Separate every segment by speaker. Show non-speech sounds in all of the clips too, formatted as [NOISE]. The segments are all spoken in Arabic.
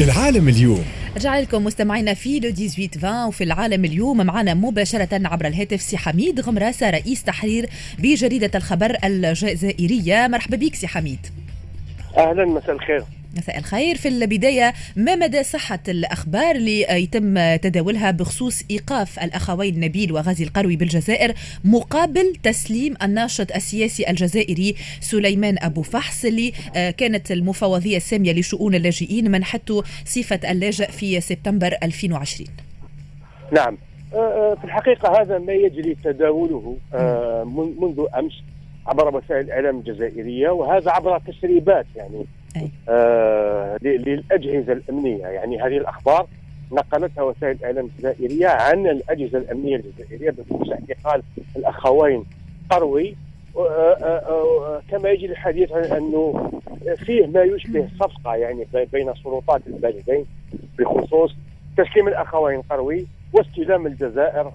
Speaker 1: العالم اليوم.
Speaker 2: رجع لكم مستمعينا في لو 18 20 وفي العالم اليوم معنا مباشرة عبر الهاتف سي حميد غمراسة رئيس تحرير بجريدة الخبر الجزائرية. مرحبا بك سي حميد.
Speaker 3: أهلا مساء الخير.
Speaker 2: مساء الخير. في البداية ما مدى صحة الأخبار اللي يتم تداولها بخصوص إيقاف الأخوين نبيل وغازي القروي بالجزائر مقابل تسليم الناشط السياسي الجزائري سليمان بوحفص اللي آه، كانت المفوضية السامية لشؤون اللاجئين منحته صفة اللاجئ في سبتمبر 2020
Speaker 3: نعم. آه، آه، في الحقيقة هذا ما يجري تداوله منذ أمس عبر وسائل الإعلام الجزائرية وهذا عبر تسريبات يعني. آه للأجهزة الأمنية. يعني هذه الأخبار نقلتها وسائل الإعلام الجزائرية عن الأجهزة الأمنية الجزائرية بخصوص اعتقال الأخوين قروي. آه، آه، آه، كما يجري الحديث عن أنه فيه ما يشبه صفقة يعني بين سلطات البلدين بخصوص تسليم الأخوين قروي واستلام الجزائر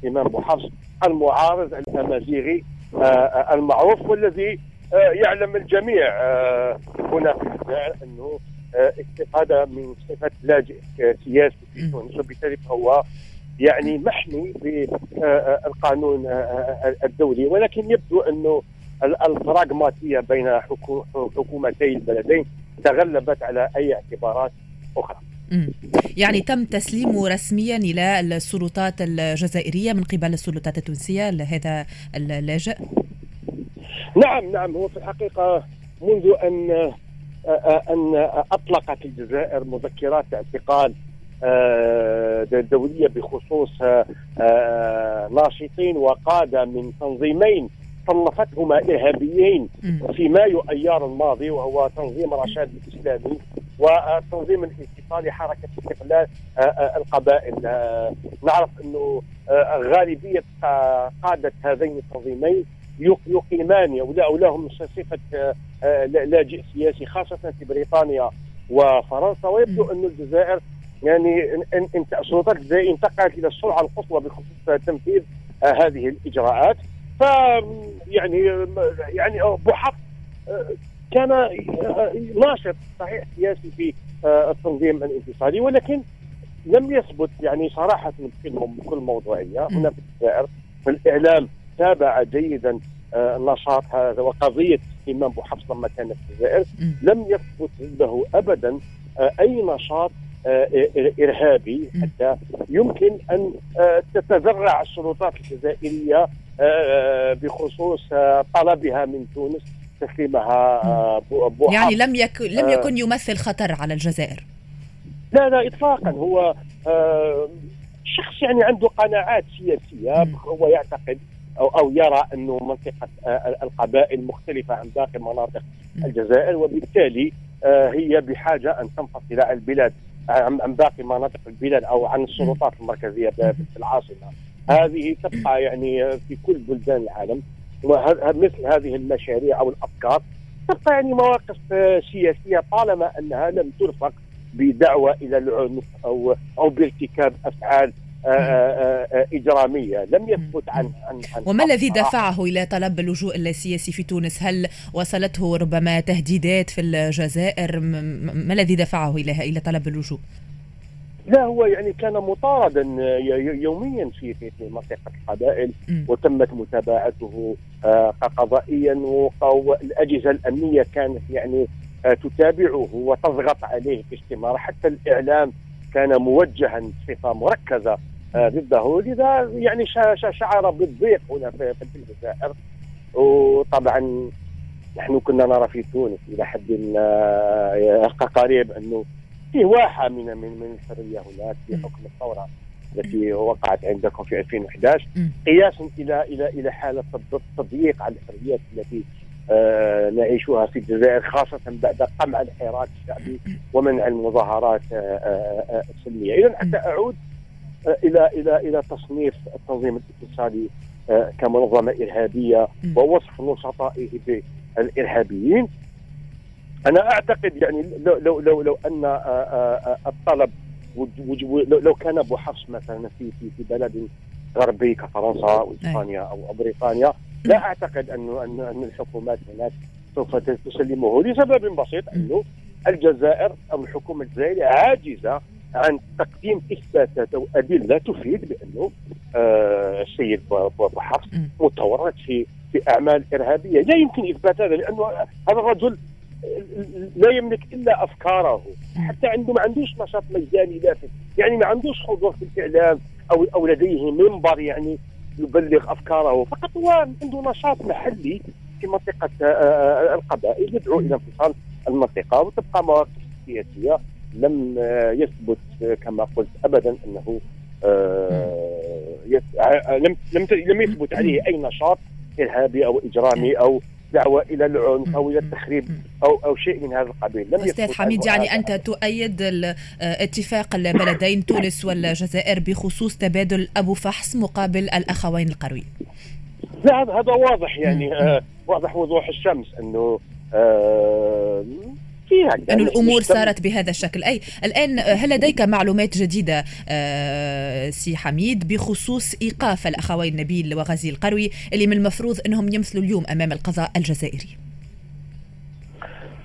Speaker 3: سليمان بوحفص المعارض الأمازيغي المعروف والذي يعلم الجميع آه، هنا في الجزائر أنه آه، استفاد من صفة لاجئ سياسي في تونس وبالتالي فهو يعني محمي بالقانون الدولي ولكن يبدو أنه البراغماتيه بين حكومتي البلدين تغلبت على أي اعتبارات أخرى.
Speaker 2: يعني تم تسليمه رسميا إلى السلطات الجزائرية من قبل السلطات التونسية لهذا اللاجئ؟
Speaker 3: نعم نعم هو في الحقيقة منذ أن أن أطلقت الجزائر مذكرات اعتقال دولية بخصوص ناشطين وقادة من تنظيمين صنفتهما إرهابيين في مايو أيار الماضي وهو تنظيم رشاد الإسلامي والتنظيم الانفصالي حركة استقلال القبائل. نعرف أنه غالبية قادة هذين التنظيمين يقيمان أو لهم صفة آه، لاجئ سياسي خاصة في بريطانيا وفرنسا. ويبدو أن الجزائر يعني إن السلطات الجزائريه انتقلت إلى السرعة القصوى بخصوص تنفيذ آه، هذه الإجراءات. ف يعني يعني بوحق آه، كان ناشط صحيح سياسي في التنظيم الانفصالي ولكن لم يثبت يعني صراحة بكل موضوعية. هنا في الجزائر الإعلام تابع جيدا آه، نشاط هذا وقضية الإمام بوحفص لما كان في الجزائر لم يثبت عنده ابدا آه، أي نشاط آه، إرهابي حتى. يمكن أن تتذرع السلطات الجزائرية بخصوص طلبها من تونس تسليمها
Speaker 2: بوحفص يعني لم يكن لم يكن يمثل خطر على الجزائر.
Speaker 3: لا لا اطلاقا. هو شخص يعني عنده قناعات سياسية هو يعتقد أو أو يرى أنه منطقة آه، القبائل مختلفة عن باقي مناطق الجزائر وبالتالي آه، هي بحاجة أن تنفصل عن البلاد عن باقي مناطق البلاد أو عن السلطات المركزية في العاصمة. هذه تبقى يعني في كل بلدان العالم. مثل هذه المشاريع أو الأفكار تبقى يعني مواقف آه، سياسية طالما أنها لم ترفق بدعوة إلى العنف أو أو بارتكاب أفعال آه، آه، آه، إجرامية. لم يثبت عن, عن,
Speaker 2: عن وما الذي دفعه إلى طلب اللجوء السياسي في تونس؟ هل وصلته ربما تهديدات في الجزائر؟ ما الذي دفعه إلى إلى طلب اللجوء؟
Speaker 3: لا هو يعني كان مطاردا يوميا في في منطقة القبائل وتمت متابعته قضائيا والاجهزه الأمنية كانت يعني تتابعه وتضغط عليه باستمرار. حتى الإعلام كان موجها بصفه مركزة ضده. لذا يعني شعر بالضيق هنا في الجزائر وطبعا نحن كنا نرى في تونس إلى حد آه، قريب أنه فيه واحة من من من الحرية هناك في حكم الثورة التي وقعت عندكم في 2011 قياسا إلى إلى إلى حالة تضييق على الحريات التي آه نعيشها في الجزائر خاصة بعد قمع الحراك الشعبي ومنع المظاهرات آه آه, آه، السلمية. إذا حتى أعود آه، إلى إلى إلى تصنيف التنظيم الاقتصادي آه، كمنظمة إرهابية ووصف نشطائه بالإرهابيين. أنا أعتقد يعني لو لو لو, لو أن الطلب لو كان أبو حفص مثلا في في في بلد غربي كفرنسا أو اسبانيا أو بريطانيا لا أعتقد انه أن أن الحكومات هناك سوف تسلمه. لسبب بسيط أنه الجزائر أو الحكومة الجزائريه عاجزة عن تقديم إثباتات أو أدلة تفيد بأنه آه السيد بوحفص متورط في في أعمال إرهابية. لا يمكن إثبات هذا لأنه هذا الرجل لا يملك إلا أفكاره. حتى عنده ما عندوش نشاط ميداني لافت يعني ما عندوش حضور في الإعلام أو أو لديه منبر يعني يبلغ أفكاره. فقط هو عنده نشاط محلي في منطقة آه، آه، القبائل يدعو إلى انفصال المنطقة وتبقى مواقف سياسية لم آه، يثبت كما قلت ابدا أنه لم لم لم يثبت عليه أي نشاط إرهابي أو إجرامي أو دعوة إلى العنف أو إلى التخريب أو أو شيء من هذا القبيل.
Speaker 2: لم أستاذ حميد يعني أنت تؤيد اتفاق البلدين [COUGHS] تونس والجزائر بخصوص تبادل أبو فحص مقابل الأخوين القروي
Speaker 3: لا هذا واضح يعني آه واضح وضوح الشمس أنه آه
Speaker 2: فيها أن الأمور صارت بهذا الشكل. أي الآن هل لديك معلومات جديدة آه سي حميد بخصوص إيقاف الأخوين نبيل وغازي القروي اللي من المفروض أنهم يمثلوا اليوم أمام القضاء الجزائري؟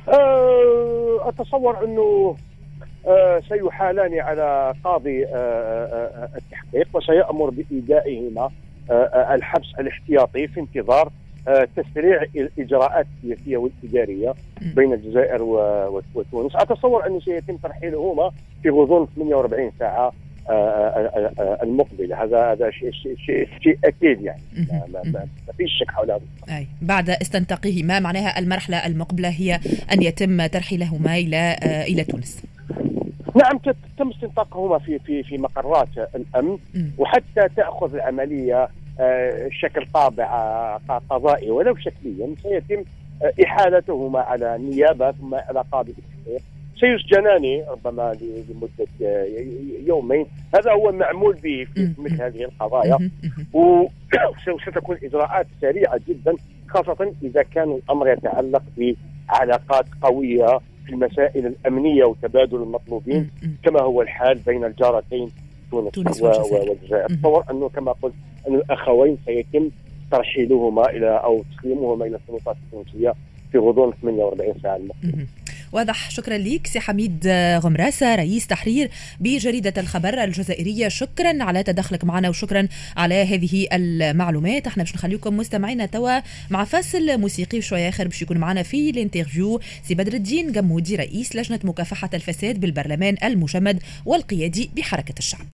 Speaker 3: آه أتصور أنه آه سيحالان على قاضي التحقيق وسيأمر بإيدائهما الحبس الاحتياطي في انتظار تسريع الاجراءات السياسيه والاداريه بين الجزائر وتونس. أتصور انه سيتم ترحيلهما في غضون 48 ساعة آه، آه، المقبلة. هذا هذا شيء شيء شيء أكيد يعني. ما, ما فيش شك حول هذا.
Speaker 2: أي. بعد استنطاقهما معناها المرحلة المقبلة هي أن يتم ترحيلهما إلى إلى تونس.
Speaker 3: نعم تم استنطاقهما في في في مقرات الأمن. وحتى تأخذ العملية آه، شكل طابع آه، قضائي ولو شكليا سيتم آه، إحالتهما على النيابه ثم على قاضي التحقيق سيسجنان ربما لمدة يومين. هذا هو المعمول به في مثل هذه القضايا. وستكون [CLEARS THROAT] إجراءات سريعة جدا خاصة إذا كان الأمر يتعلق بعلاقات قوية في المسائل الأمنية وتبادل المطلوبين. كما هو الحال بين الجارتين تونس, تونس والجزائر. اتصور أنه كما قلت أن الأخوين سيتم ترحيلهما إلى أو تسليمهما إلى السلطات التونسية في غضون 48 ساعة المقبله
Speaker 2: واضح. شكرا لك سي حميد غمراسة رئيس تحرير بجريدة الخبر الجزائرية. شكرا على تدخلك معنا وشكرا على هذه المعلومات. إحنا باش نخليكم مستمعينا توا مع فاصل موسيقي شوية آخر باش يكون معنا في ال interview سي بدر الدين جمودي رئيس لجنة مكافحة الفساد بالبرلمان المجمد والقيادي بحركة الشعب.